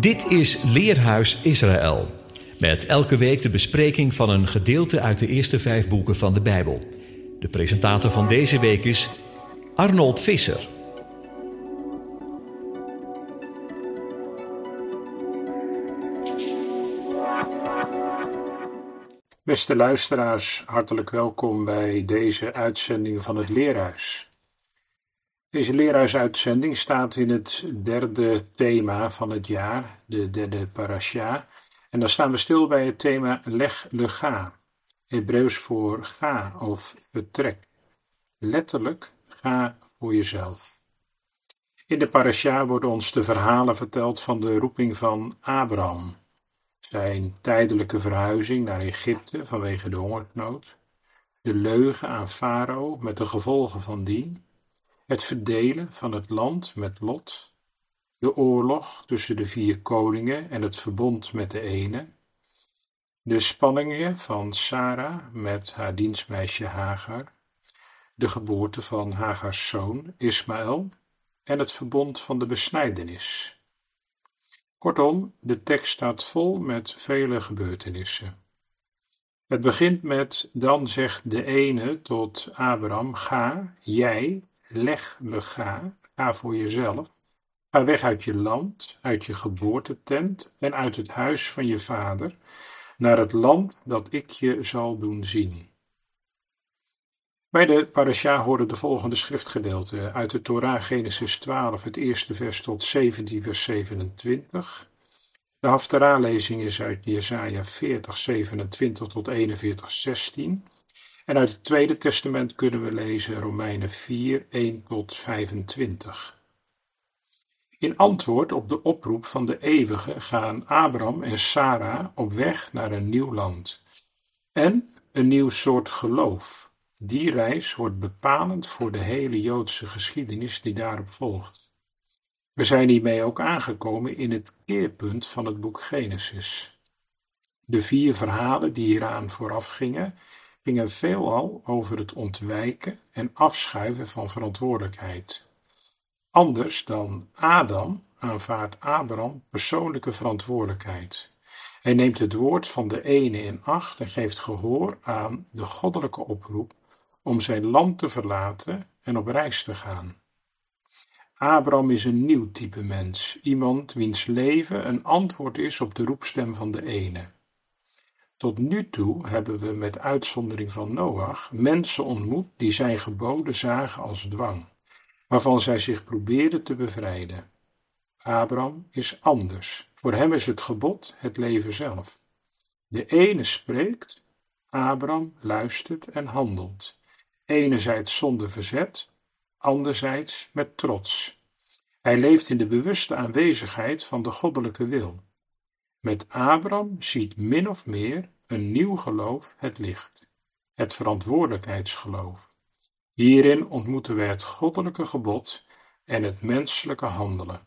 Dit is Leerhuis Israël. Met elke week de bespreking van een gedeelte uit de eerste vijf boeken van de Bijbel. De presentator van deze week is Arnold Visser. Beste luisteraars, hartelijk welkom bij deze uitzending van het Leerhuis. Deze leerhuisuitzending staat in het derde thema van het jaar, de derde parasha. En dan staan we stil bij het thema leg lega, Hebreeuws voor ga of vertrek. Letterlijk ga voor jezelf. In de parasha worden ons de verhalen verteld van de roeping van Abraham, zijn tijdelijke verhuizing naar Egypte vanwege de hongersnood, de leugen aan Farao met de gevolgen van dien, het verdelen van het land met Lot, de oorlog tussen de vier koningen en het verbond met de ene, de spanningen van Sarah met haar dienstmeisje Hagar, de geboorte van Hagars zoon Ismaël en het verbond van de besnijdenis. Kortom, de tekst staat vol met vele gebeurtenissen. Het begint met: Dan zegt de ene tot Abraham: Ga, jij, leg me ga, ga voor jezelf. Ga weg uit je land, uit je geboortetent en uit het huis van je vader, naar het land dat ik je zal doen zien. Bij de parasha horen de volgende schriftgedeelten uit de Torah Genesis 12, het eerste vers tot 17 vers 27. De Haftarah-lezing is uit Jesaja 40, 27 tot 41, 16. En uit het Tweede Testament kunnen we lezen Romeinen 4, 1 tot 25. In antwoord op de oproep van de Eeuwige gaan Abraham en Sarah op weg naar een nieuw land en een nieuw soort geloof. Die reis wordt bepalend voor de hele Joodse geschiedenis die daarop volgt. We zijn hiermee ook aangekomen in het keerpunt van het boek Genesis. De vier verhalen die hieraan vooraf gingen, gingen veelal over het ontwijken en afschuiven van verantwoordelijkheid. Anders dan Adam aanvaardt Abraham persoonlijke verantwoordelijkheid. Hij neemt het woord van de ene in acht en geeft gehoor aan de goddelijke oproep om zijn land te verlaten en op reis te gaan. Abraham is een nieuw type mens, iemand wiens leven een antwoord is op de roepstem van de ene. Tot nu toe hebben we met uitzondering van Noach mensen ontmoet die zijn geboden zagen als dwang, waarvan zij zich probeerden te bevrijden. Abraham is anders. Voor hem is het gebod het leven zelf. De ene spreekt, Abraham luistert en handelt. Enerzijds zonder verzet, anderzijds met trots. Hij leeft in de bewuste aanwezigheid van de goddelijke wil. Met Abraham ziet min of meer een nieuw geloof het licht, het verantwoordelijkheidsgeloof. Hierin ontmoeten we het goddelijke gebod en het menselijke handelen.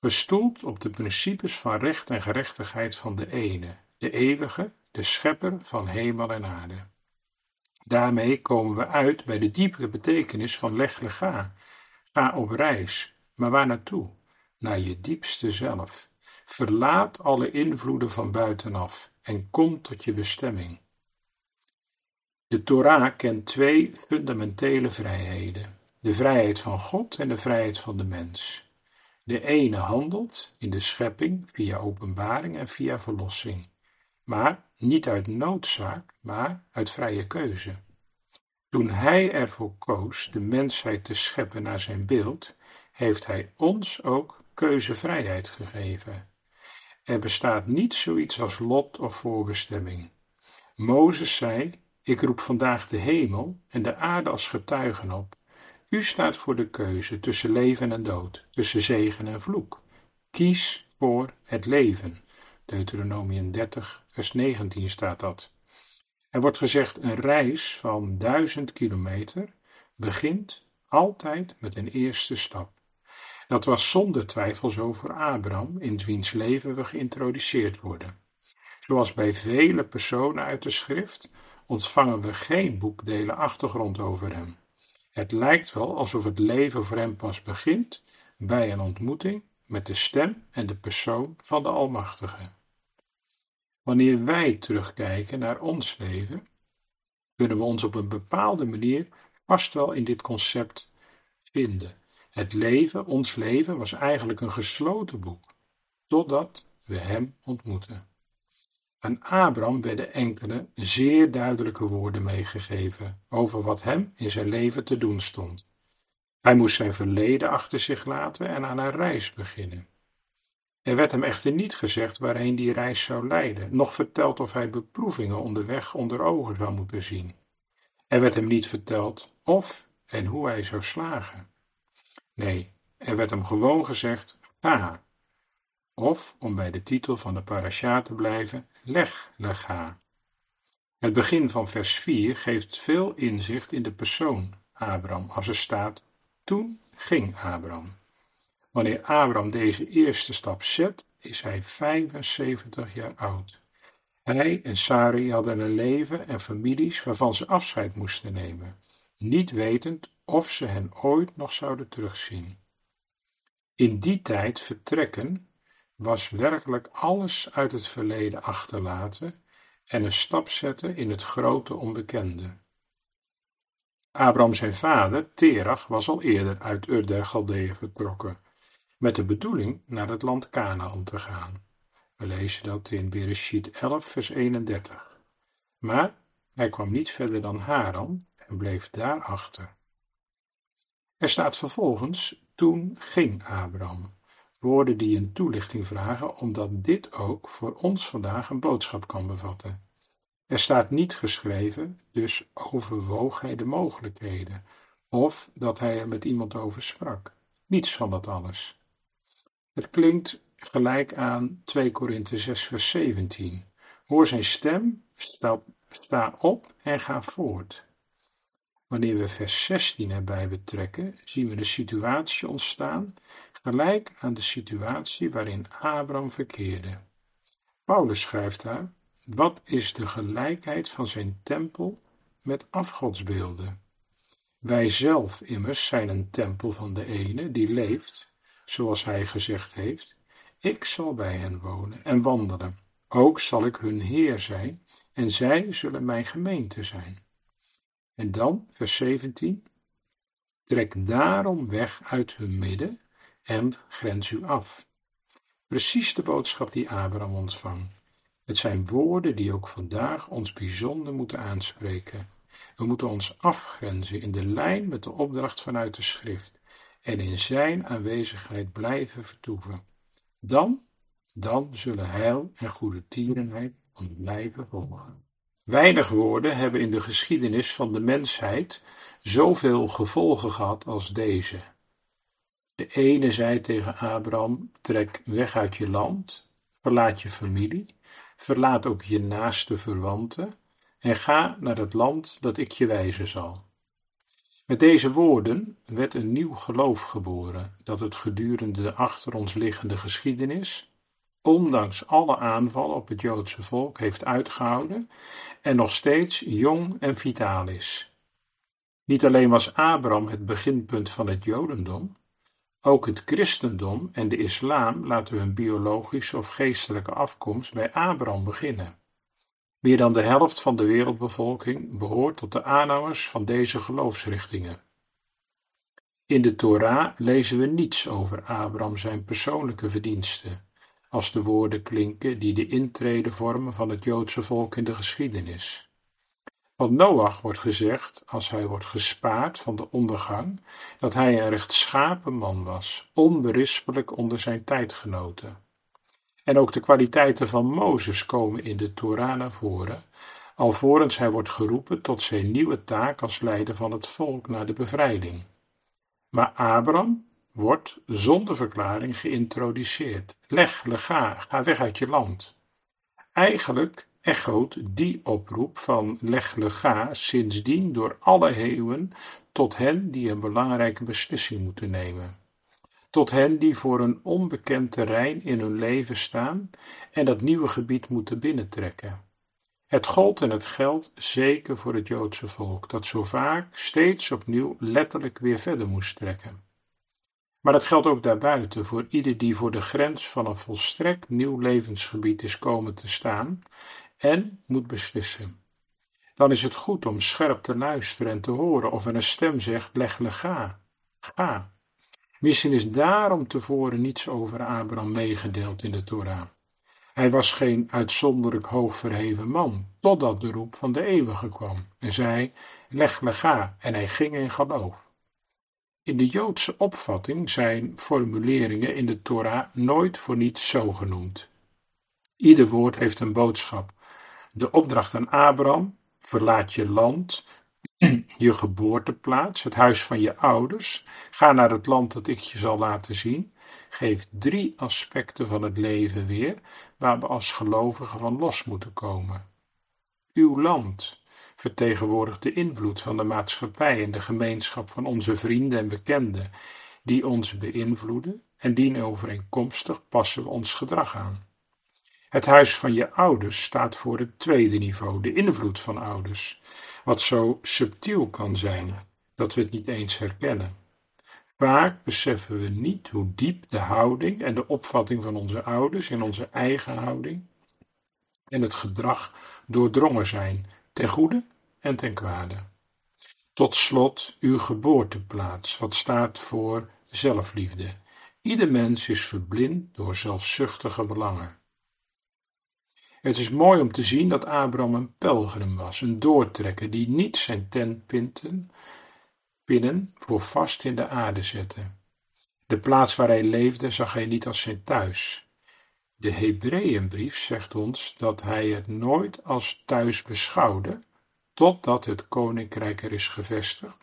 Gestoeld op de principes van recht en gerechtigheid van de ene, de eeuwige, de schepper van hemel en aarde. Daarmee komen we uit bij de diepere betekenis van leg ga. Ga op reis, maar waar naartoe? Naar je diepste zelf. Verlaat alle invloeden van buitenaf en kom tot je bestemming. De Torah kent twee fundamentele vrijheden: de vrijheid van God en de vrijheid van de mens. De ene handelt in de schepping via openbaring en via verlossing, maar niet uit noodzaak, maar uit vrije keuze. Toen hij ervoor koos de mensheid te scheppen naar zijn beeld, heeft hij ons ook keuzevrijheid gegeven. Er bestaat niet zoiets als lot of voorbestemming. Mozes zei: Ik roep vandaag de hemel en de aarde als getuigen op. U staat voor de keuze tussen leven en dood, tussen zegen en vloek. Kies voor het leven. Deuteronomium 30, vers 19 staat dat. Er wordt gezegd: een reis van duizend kilometer begint altijd met een eerste stap. Dat was zonder twijfel zo voor Abraham, in wiens leven we geïntroduceerd worden. Zoals bij vele personen uit de schrift ontvangen we geen boekdelen achtergrond over hem. Het lijkt wel alsof het leven voor hem pas begint bij een ontmoeting met de stem en de persoon van de Almachtige. Wanneer wij terugkijken naar ons leven, kunnen we ons op een bepaalde manier vast wel in dit concept vinden. Het leven, ons leven, was eigenlijk een gesloten boek, totdat we Hem ontmoeten. Aan Abraham werden enkele zeer duidelijke woorden meegegeven over wat hem in zijn leven te doen stond. Hij moest zijn verleden achter zich laten en aan een reis beginnen. Er werd hem echter niet gezegd waarheen die reis zou leiden, noch verteld of hij beproevingen onderweg onder ogen zou moeten zien. Er werd hem niet verteld of en hoe hij zou slagen. Nee, er werd hem gewoon gezegd: ga. Of, om bij de titel van de parasha te blijven, leg lega. Het begin van vers 4 geeft veel inzicht in de persoon Abraham, als er staat: Toen ging Abraham. Wanneer Abraham deze eerste stap zet, is hij 75 jaar oud. Hij en Sarai hadden een leven en families waarvan ze afscheid moesten nemen, niet wetend of ze hen ooit nog zouden terugzien. In die tijd vertrekken was werkelijk alles uit het verleden achterlaten en een stap zetten in het grote onbekende. Abraham zijn vader, Terach, was al eerder uit Ur der Galdeeën vertrokken, met de bedoeling naar het land Canaan te gaan. We lezen dat in Bereshit 11, vers 31. Maar hij kwam niet verder dan Haran en bleef daar achter. Er staat vervolgens, toen ging Abraham. Woorden die een toelichting vragen, omdat dit ook voor ons vandaag een boodschap kan bevatten. Er staat niet geschreven, dus overwoog hij de mogelijkheden, of dat hij er met iemand over sprak. Niets van dat alles. Het klinkt gelijk aan 2 Korinthe 6 vers 17. Hoor zijn stem, sta, sta op en ga voort. Wanneer we vers 16 erbij betrekken, zien we de situatie ontstaan gelijk aan de situatie waarin Abraham verkeerde. Paulus schrijft daar: Wat is de gelijkheid van zijn tempel met afgodsbeelden? Wij zelf immers zijn een tempel van de ene die leeft, zoals hij gezegd heeft: Ik zal bij hen wonen en wandelen. Ook zal ik hun Heer zijn, en zij zullen mijn gemeente zijn. En dan, vers 17: Trek daarom weg uit hun midden en grens u af. Precies de boodschap die Abraham ontvang. Het zijn woorden die ook vandaag ons bijzonder moeten aanspreken. We moeten ons afgrenzen in de lijn met de opdracht vanuit de schrift en in zijn aanwezigheid blijven vertoeven. Dan, dan zullen heil en goede tierenheid ons blijven volgen. Weinig woorden hebben in de geschiedenis van de mensheid zoveel gevolgen gehad als deze. De ene zei tegen Abraham: Trek weg uit je land, verlaat je familie, verlaat ook je naaste verwanten en ga naar het land dat ik je wijzen zal. Met deze woorden werd een nieuw geloof geboren, dat het gedurende de achter ons liggende geschiedenis, ondanks alle aanvallen op het Joodse volk, heeft uitgehouden en nog steeds jong en vitaal is. Niet alleen was Abraham het beginpunt van het Jodendom, ook het christendom en de islam laten hun biologische of geestelijke afkomst bij Abraham beginnen. Meer dan de helft van de wereldbevolking behoort tot de aanhangers van deze geloofsrichtingen. In de Torah lezen we niets over Abraham zijn persoonlijke verdiensten, als de woorden klinken die de intrede vormen van het Joodse volk in de geschiedenis. Van Noach wordt gezegd, als hij wordt gespaard van de ondergang, dat hij een rechtschapen man was, onberispelijk onder zijn tijdgenoten. En ook de kwaliteiten van Mozes komen in de Torah naar voren, alvorens hij wordt geroepen tot zijn nieuwe taak als leider van het volk naar de bevrijding. Maar Abraham wordt zonder verklaring geïntroduceerd. Leg, lega, ga weg uit je land. Eigenlijk echoot die oproep van Leg Lega sindsdien door alle eeuwen tot hen die een belangrijke beslissing moeten nemen. Tot hen die voor een onbekend terrein in hun leven staan en dat nieuwe gebied moeten binnentrekken. Het gold en het geld zeker voor het Joodse volk, dat zo vaak steeds opnieuw letterlijk weer verder moest trekken. Maar dat geldt ook daarbuiten voor ieder die voor de grens van een volstrekt nieuw levensgebied is komen te staan en moet beslissen. Dan is het goed om scherp te luisteren en te horen of er een stem zegt: leg ga, ga. Misschien is daarom tevoren niets over Abraham meegedeeld in de Torah. Hij was geen uitzonderlijk hoogverheven man, totdat de roep van de eeuwige kwam en zei: Leg ga, en hij ging in geloof. In de Joodse opvatting zijn formuleringen in de Torah nooit voor niets zo genoemd. Ieder woord heeft een boodschap. De opdracht aan Abraham: verlaat je land, je geboorteplaats, het huis van je ouders, ga naar het land dat ik je zal laten zien, geeft drie aspecten van het leven weer waar we als gelovigen van los moeten komen. Uw land vertegenwoordigt de invloed van de maatschappij en de gemeenschap van onze vrienden en bekenden, die ons beïnvloeden en dienovereenkomstig passen we ons gedrag aan. Het huis van je ouders staat voor het tweede niveau, de invloed van ouders, wat zo subtiel kan zijn dat we het niet eens herkennen. Vaak beseffen we niet hoe diep de houding en de opvatting van onze ouders en onze eigen houding en het gedrag doordrongen zijn, ten goede en ten kwade. Tot slot uw geboorteplaats, wat staat voor zelfliefde. Ieder mens is verblind door zelfzuchtige belangen. Het is mooi om te zien dat Abraham een pelgrim was, een doortrekker die niet zijn tentpinten pinnen voor vast in de aarde zette. De plaats waar hij leefde zag hij niet als zijn thuis. De Hebreeënbrief zegt ons dat hij het nooit als thuis beschouwde, totdat het koninkrijk er is gevestigd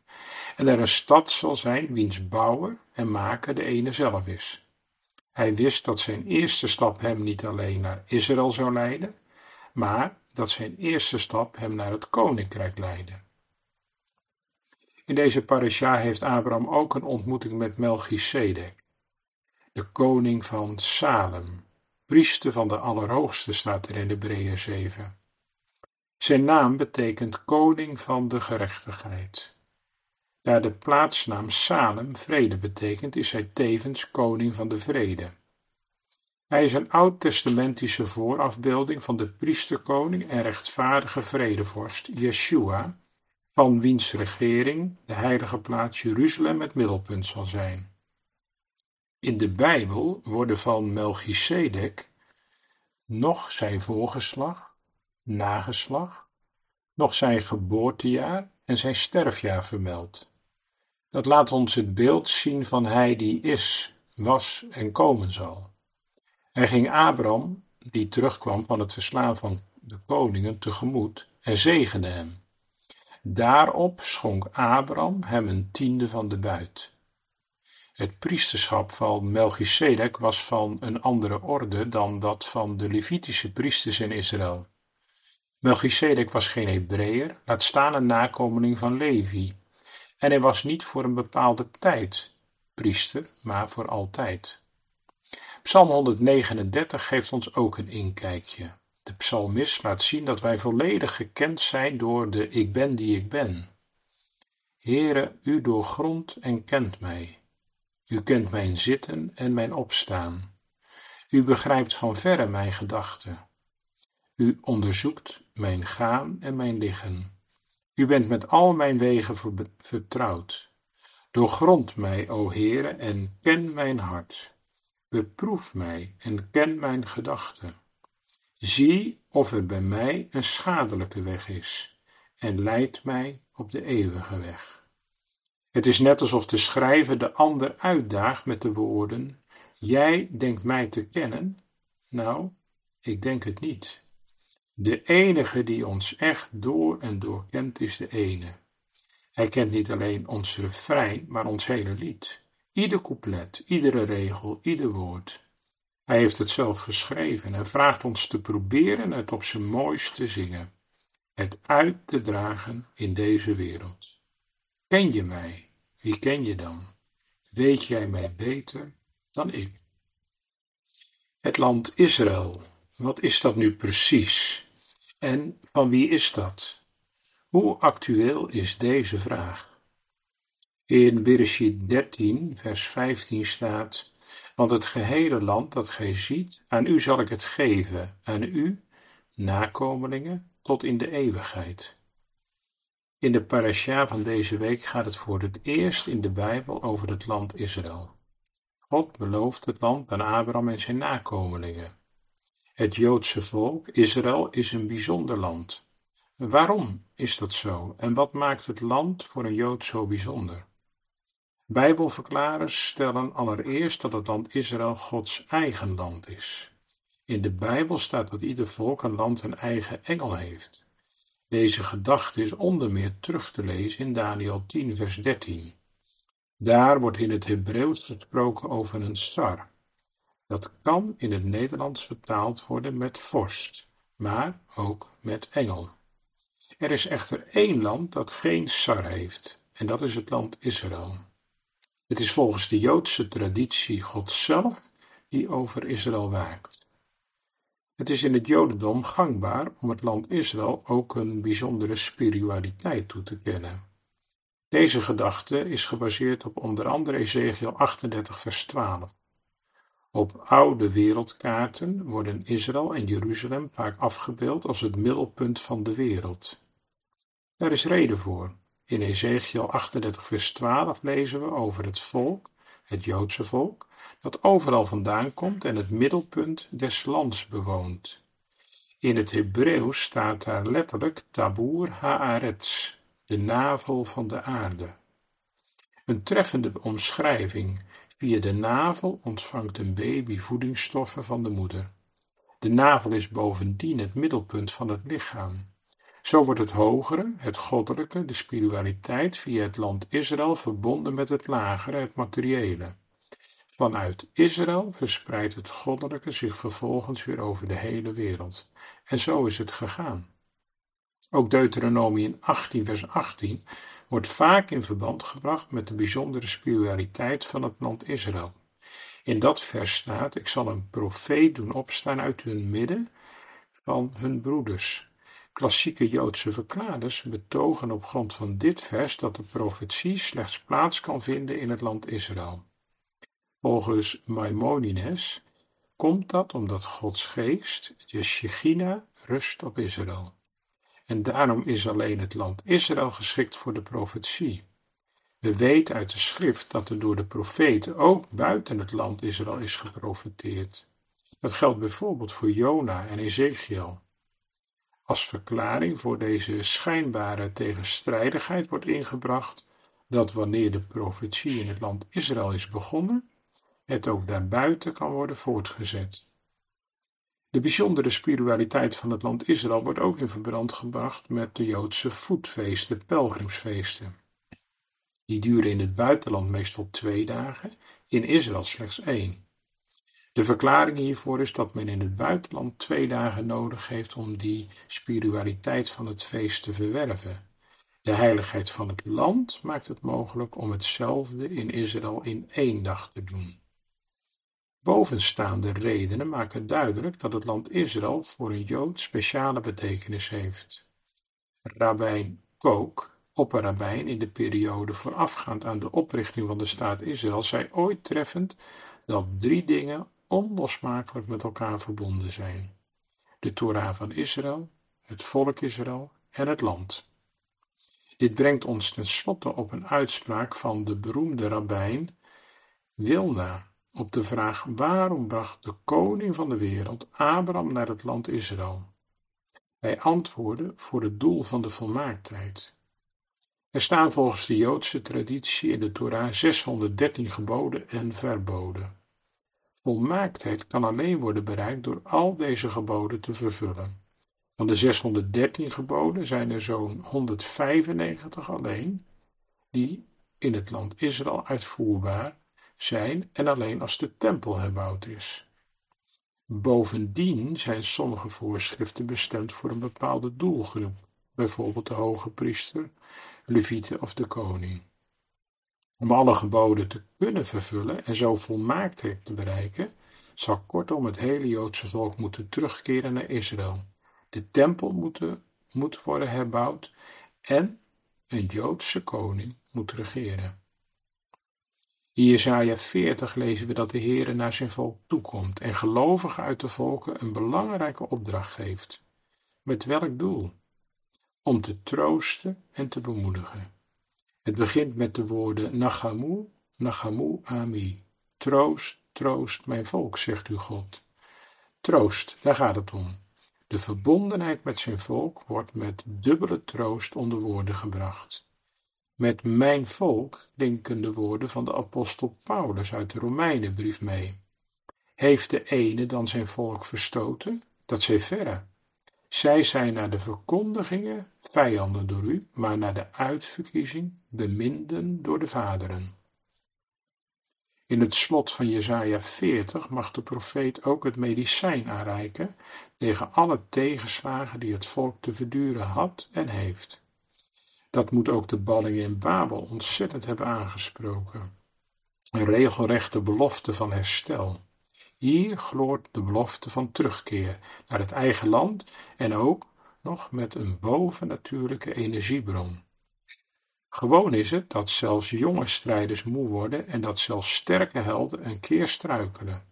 en er een stad zal zijn wiens bouwer en maker de ene zelf is. Hij wist dat zijn eerste stap hem niet alleen naar Israël zou leiden, maar dat zijn eerste stap hem naar het koninkrijk leidde. In deze parasha heeft Abraham ook een ontmoeting met Melchizedek, de koning van Salem, priester van de Allerhoogste staat er in Hebreeën 7. Zijn naam betekent koning van de gerechtigheid. Daar de plaatsnaam Salem vrede betekent, is hij tevens koning van de vrede. Hij is een oud-testamentische voorafbeelding van de priesterkoning en rechtvaardige vredevorst Yeshua, van wiens regering de heilige plaats Jeruzalem het middelpunt zal zijn. In de Bijbel worden van Melchizedek nog zijn voorgeslag, nageslag, nog zijn geboortejaar en zijn sterfjaar vermeld. Dat laat ons het beeld zien van hij die is, was en komen zal. Hij ging Abraham, die terugkwam van het verslaan van de koningen, tegemoet en zegende hem. Daarop schonk Abraham hem een tiende van de buit. Het priesterschap van Melchizedek was van een andere orde dan dat van de Levitische priesters in Israël. Melchizedek was geen Hebreeër, laat staan een nakomeling van Levi. En hij was niet voor een bepaalde tijd priester, maar voor altijd. Psalm 139 geeft ons ook een inkijkje. De psalmist laat zien dat wij volledig gekend zijn door de ik ben die ik ben. Heere, u doorgrondt en kent mij. U kent mijn zitten en mijn opstaan. U begrijpt van verre mijn gedachten. U onderzoekt mijn gaan en mijn liggen. U bent met al mijn wegen vertrouwd. Doorgrond mij, o Heere, en ken mijn hart. Beproef mij en ken mijn gedachten. Zie of er bij mij een schadelijke weg is en leid mij op de eeuwige weg. Het is net alsof de schrijver de ander uitdaagt met de woorden: Jij denkt mij te kennen? Nou, ik denk het niet. De enige die ons echt door en door kent is de ene. Hij kent niet alleen ons refrein, maar ons hele lied. Ieder couplet, iedere regel, ieder woord. Hij heeft het zelf geschreven en vraagt ons te proberen het op zijn mooist te zingen, het uit te dragen in deze wereld. Ken je mij? Wie ken je dan? Weet jij mij beter dan ik? Het land Israël, wat is dat nu precies? En van wie is dat? Hoe actueel is deze vraag? In Bereshit 13, vers 15 staat, want het gehele land dat gij ziet, aan u zal ik het geven, aan u, nakomelingen, tot in de eeuwigheid. In de parasha van deze week gaat het voor het eerst in de Bijbel over het land Israël. God belooft het land aan Abraham en zijn nakomelingen. Het Joodse volk, Israël, is een bijzonder land. Waarom is dat zo en wat maakt het land voor een Jood zo bijzonder? Bijbelverklarers stellen allereerst dat het land Israël Gods eigen land is. In de Bijbel staat dat ieder volk een land een eigen engel heeft. Deze gedachte is onder meer terug te lezen in Daniel 10, vers 13. Daar wordt in het Hebreeuws gesproken over een sar. Dat kan in het Nederlands vertaald worden met vorst, maar ook met engel. Er is echter één land dat geen sar heeft, en dat is het land Israël. Het is volgens de Joodse traditie God zelf die over Israël waakt. Het is in het Jodendom gangbaar om het land Israël ook een bijzondere spiritualiteit toe te kennen. Deze gedachte is gebaseerd op onder andere Ezekiel 38, vers 12. Op oude wereldkaarten worden Israël en Jeruzalem vaak afgebeeld als het middelpunt van de wereld. Daar is reden voor. In Ezekiel 38, vers 12 lezen we over het volk, het Joodse volk, dat overal vandaan komt en het middelpunt des lands bewoont. In het Hebreeuws staat daar letterlijk Tabur Haaretz, de navel van de aarde. Een treffende omschrijving. Via de navel ontvangt een baby voedingsstoffen van de moeder. De navel is bovendien het middelpunt van het lichaam. Zo wordt het hogere, het goddelijke, de spiritualiteit via het land Israël verbonden met het lagere, het materiële. Vanuit Israël verspreidt het goddelijke zich vervolgens weer over de hele wereld. En zo is het gegaan. Ook Deuteronomium 18, vers 18 wordt vaak in verband gebracht met de bijzondere spiritualiteit van het land Israël. In dat vers staat: Ik zal een profeet doen opstaan uit hun midden van hun broeders. Klassieke Joodse verklaarders betogen op grond van dit vers dat de profetie slechts plaats kan vinden in het land Israël. Volgens Maimonides komt dat omdat Gods geest, de Shechina, rust op Israël. En daarom is alleen het land Israël geschikt voor de profetie. We weten uit de schrift dat er door de profeten ook buiten het land Israël is geprofeteerd. Dat geldt bijvoorbeeld voor Jona en Ezekiel. Als verklaring voor deze schijnbare tegenstrijdigheid wordt ingebracht dat wanneer de profetie in het land Israël is begonnen, het ook daarbuiten kan worden voortgezet. De bijzondere spiritualiteit van het land Israël wordt ook in verband gebracht met de Joodse voetfeesten, pelgrimsfeesten. Die duren in het buitenland meestal twee dagen, in Israël slechts één. De verklaring hiervoor is dat men in het buitenland twee dagen nodig heeft om die spiritualiteit van het feest te verwerven. De heiligheid van het land maakt het mogelijk om hetzelfde in Israël in één dag te doen. Bovenstaande redenen maken duidelijk dat het land Israël voor een Jood speciale betekenis heeft. Rabijn Kook, opperrabijn in de periode voorafgaand aan de oprichting van de staat Israël, zei ooit treffend dat drie dingen onlosmakelijk met elkaar verbonden zijn: de Torah van Israël, het volk Israël en het land. Dit brengt ons tenslotte op een uitspraak van de beroemde rabbijn Wilna op de vraag waarom bracht de koning van de wereld Abraham naar het land Israël. Hij antwoordde voor het doel van de volmaaktheid. Er staan volgens de Joodse traditie in de Torah 613 geboden en verboden. Volmaaktheid kan alleen worden bereikt door al deze geboden te vervullen. Van de 613 geboden zijn er zo'n 195 alleen die in het land Israël uitvoerbaar zijn en alleen als de tempel herbouwd is. Bovendien zijn sommige voorschriften bestemd voor een bepaalde doelgroep, bijvoorbeeld de hoge priester, levieten of de koning. Om alle geboden te kunnen vervullen en zo volmaaktheid te bereiken, zal kortom het hele Joodse volk moeten terugkeren naar Israël. De tempel moeten, moet worden herbouwd en een Joodse koning moet regeren. In Jesaja 40 lezen we dat de Heere naar zijn volk toekomt en gelovigen uit de volken een belangrijke opdracht geeft. Met welk doel? Om te troosten en te bemoedigen. Het begint met de woorden Nachamu, Nachamu Ami. Troost, troost mijn volk, zegt u God. Troost, daar gaat het om. De verbondenheid met zijn volk wordt met dubbele troost onder woorden gebracht. Met mijn volk klinken de woorden van de apostel Paulus uit de Romeinenbrief mee. Heeft de ene dan zijn volk verstoten? Dat zij verre. Zij zijn naar de verkondigingen vijanden door u, maar naar de uitverkiezing beminden door de vaderen. In het slot van Jesaja 40 mag de profeet ook het medicijn aanreiken tegen alle tegenslagen die het volk te verduren had en heeft. Dat moet ook de ballingen in Babel ontzettend hebben aangesproken. Een regelrechte belofte van herstel. Hier gloort de belofte van terugkeer naar het eigen land en ook nog met een bovennatuurlijke energiebron. Gewoon is het dat zelfs jonge strijders moe worden en dat zelfs sterke helden een keer struikelen.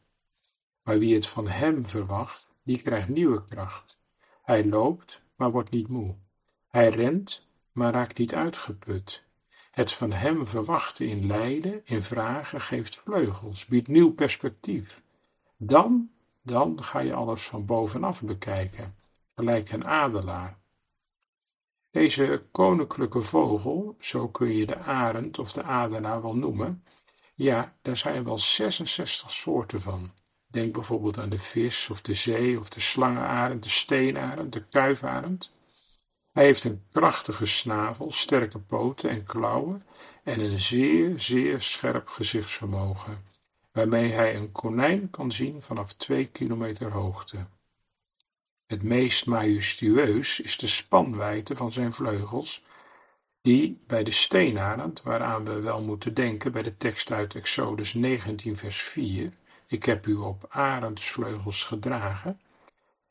Maar wie het van hem verwacht, die krijgt nieuwe kracht. Hij loopt, maar wordt niet moe. Hij rent, maar raakt niet uitgeput. Het van hem verwachten in lijden, in vragen, geeft vleugels, biedt nieuw perspectief. Dan, dan ga je alles van bovenaf bekijken, gelijk een adelaar. Deze koninklijke vogel, zo kun je de arend of de adelaar wel noemen, ja, daar zijn wel 66 soorten van. Denk bijvoorbeeld aan de vis of de zee of de slangenarend, de steenarend, de kuifarend. Hij heeft een krachtige snavel, sterke poten en klauwen en een zeer, zeer scherp gezichtsvermogen, waarmee hij een konijn kan zien vanaf twee kilometer hoogte. Het meest majestueus is de spanwijdte van zijn vleugels, die bij de steenarend, waaraan we wel moeten denken bij de tekst uit Exodus 19 vers 4, ik heb u op arendsvleugels gedragen,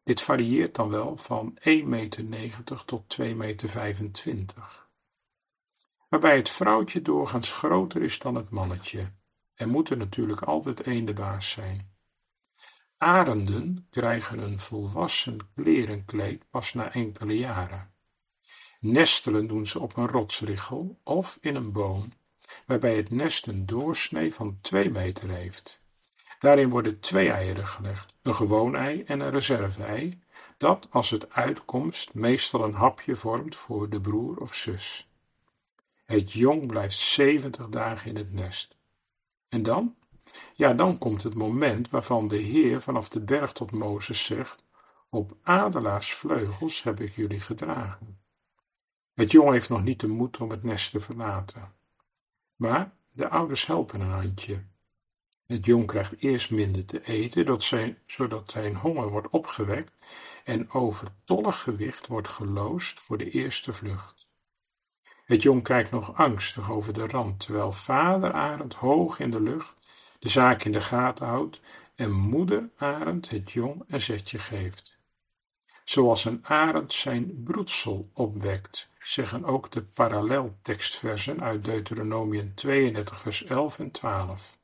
dit varieert dan wel van 1,90 meter tot 2,25 meter. Waarbij het vrouwtje doorgaans groter is dan het mannetje. Er moet er natuurlijk altijd één zijn. Arenden krijgen een volwassen klerenkleed pas na enkele jaren. Nestelen doen ze op een rotsriggel of in een boom, waarbij het nest een doorsnee van 2 meter heeft. Daarin worden twee eieren gelegd, een gewoon ei en een reserve-ei, dat als het uitkomst meestal een hapje vormt voor de broer of zus. Het jong blijft 70 dagen in het nest. En dan? Ja, dan komt het moment waarvan de Heer vanaf de berg tot Mozes zegt: Op adelaarsvleugels heb ik jullie gedragen. Het jong heeft nog niet de moed om het nest te verlaten. Maar de ouders helpen een handje. Het jong krijgt eerst minder te eten, zijn, zodat zijn honger wordt opgewekt en overtollig gewicht wordt geloosd voor de eerste vlucht. Het jong kijkt nog angstig over de rand, terwijl vader Arend hoog in de lucht de zaak in de gaten houdt en moeder Arend het jong een zetje geeft. Zoals een arend zijn broedsel opwekt, zeggen ook de paralleltekstversen uit Deuteronomium 32 vers 11 en 12.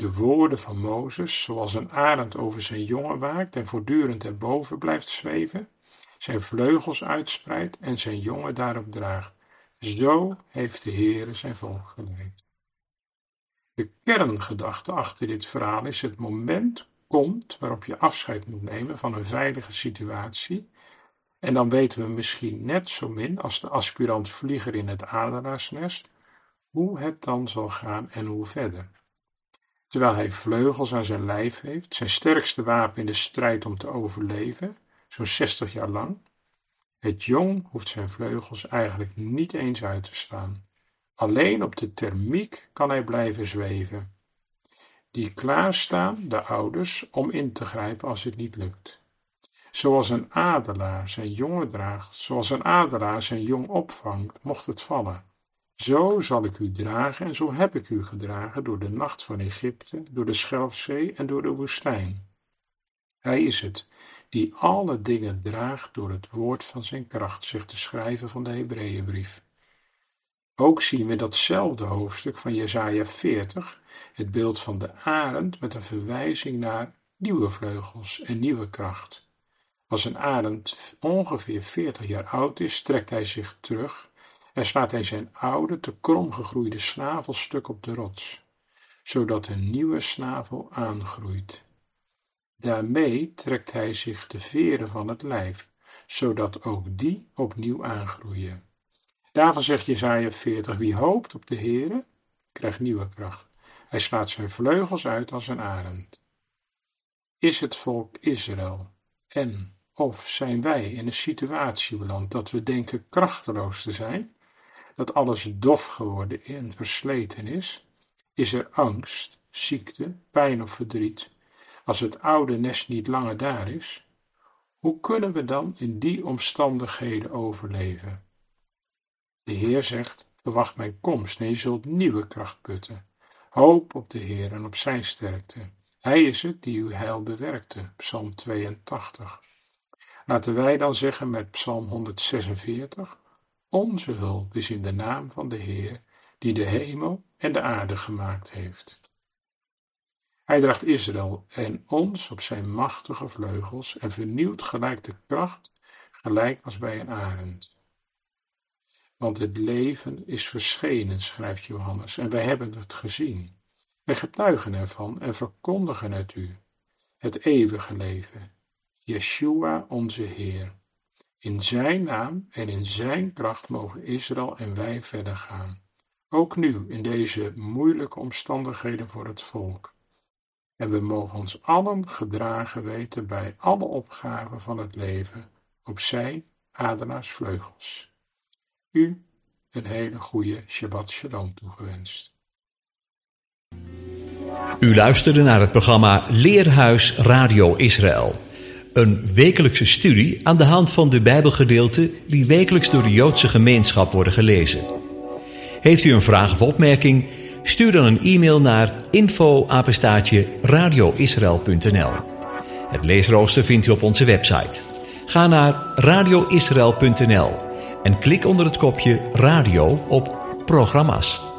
De woorden van Mozes, zoals een arend over zijn jongen waakt en voortdurend erboven blijft zweven, zijn vleugels uitspreidt en zijn jongen daarop draagt. Zo heeft de Heere zijn volk geleid. De kerngedachte achter dit verhaal is het moment komt waarop je afscheid moet nemen van een veilige situatie. En dan weten we misschien net zo min als de aspirant vlieger in het adelaarsnest hoe het dan zal gaan en hoe verder. Terwijl hij vleugels aan zijn lijf heeft, zijn sterkste wapen in de strijd om te overleven, zo'n 60 jaar lang. Het jong hoeft zijn vleugels eigenlijk niet eens uit te slaan. Alleen op de thermiek kan hij blijven zweven. Die klaarstaan, de ouders, om in te grijpen als het niet lukt. Zoals een adelaar zijn jongen draagt, zoals een adelaar zijn jong opvangt, mocht het vallen. Zo zal ik u dragen en zo heb ik u gedragen door de nacht van Egypte, door de Schelfzee en door de woestijn. Hij is het die alle dingen draagt door het woord van zijn kracht, zegt de schrijver van de Hebreeënbrief. Ook zien we datzelfde hoofdstuk van Jesaja 40, het beeld van de arend met een verwijzing naar nieuwe vleugels en nieuwe kracht. Als een arend ongeveer 40 jaar oud is, trekt hij zich terug en slaat hij zijn oude, te krom gegroeide snavelstuk op de rots, zodat een nieuwe snavel aangroeit. Daarmee trekt hij zich de veren van het lijf, zodat ook die opnieuw aangroeien. Daarvan zegt Jesaja 40, wie hoopt op de Heere, krijgt nieuwe kracht. Hij slaat zijn vleugels uit als een arend. Is het volk Israël en of zijn wij in een situatie beland dat we denken krachteloos te zijn, dat alles dof geworden en versleten is? Is er angst, ziekte, pijn of verdriet, als het oude nest niet langer daar is? Hoe kunnen we dan in die omstandigheden overleven? De Heer zegt, verwacht mijn komst en je zult nieuwe kracht putten. Hoop op de Heer en op zijn sterkte. Hij is het die uw heil bewerkte. Psalm 82. Laten wij dan zeggen met Psalm 146, onze hulp is in de naam van de Heer, die de hemel en de aarde gemaakt heeft. Hij draagt Israël en ons op zijn machtige vleugels en vernieuwt gelijk de kracht, gelijk als bij een arend. Want het leven is verschenen, schrijft Johannes, en wij hebben het gezien. Wij getuigen ervan en verkondigen het u, het eeuwige leven, Yeshua onze Heer. In Zijn naam en in Zijn kracht mogen Israël en wij verder gaan. Ook nu in deze moeilijke omstandigheden voor het volk. En we mogen ons allen gedragen weten bij alle opgaven van het leven op Zijn Adelaars vleugels. U een hele goede Shabbat Shalom toegewenst. U luisterde naar het programma Leerhuis Radio Israël. Een wekelijkse studie aan de hand van de Bijbelgedeelten die wekelijks door de Joodse gemeenschap worden gelezen. Heeft u een vraag of opmerking? Stuur dan een e-mail naar info-radioisrael.nl. Het leesrooster vindt u op onze website. Ga naar radioisrael.nl en klik onder het kopje radio op programma's.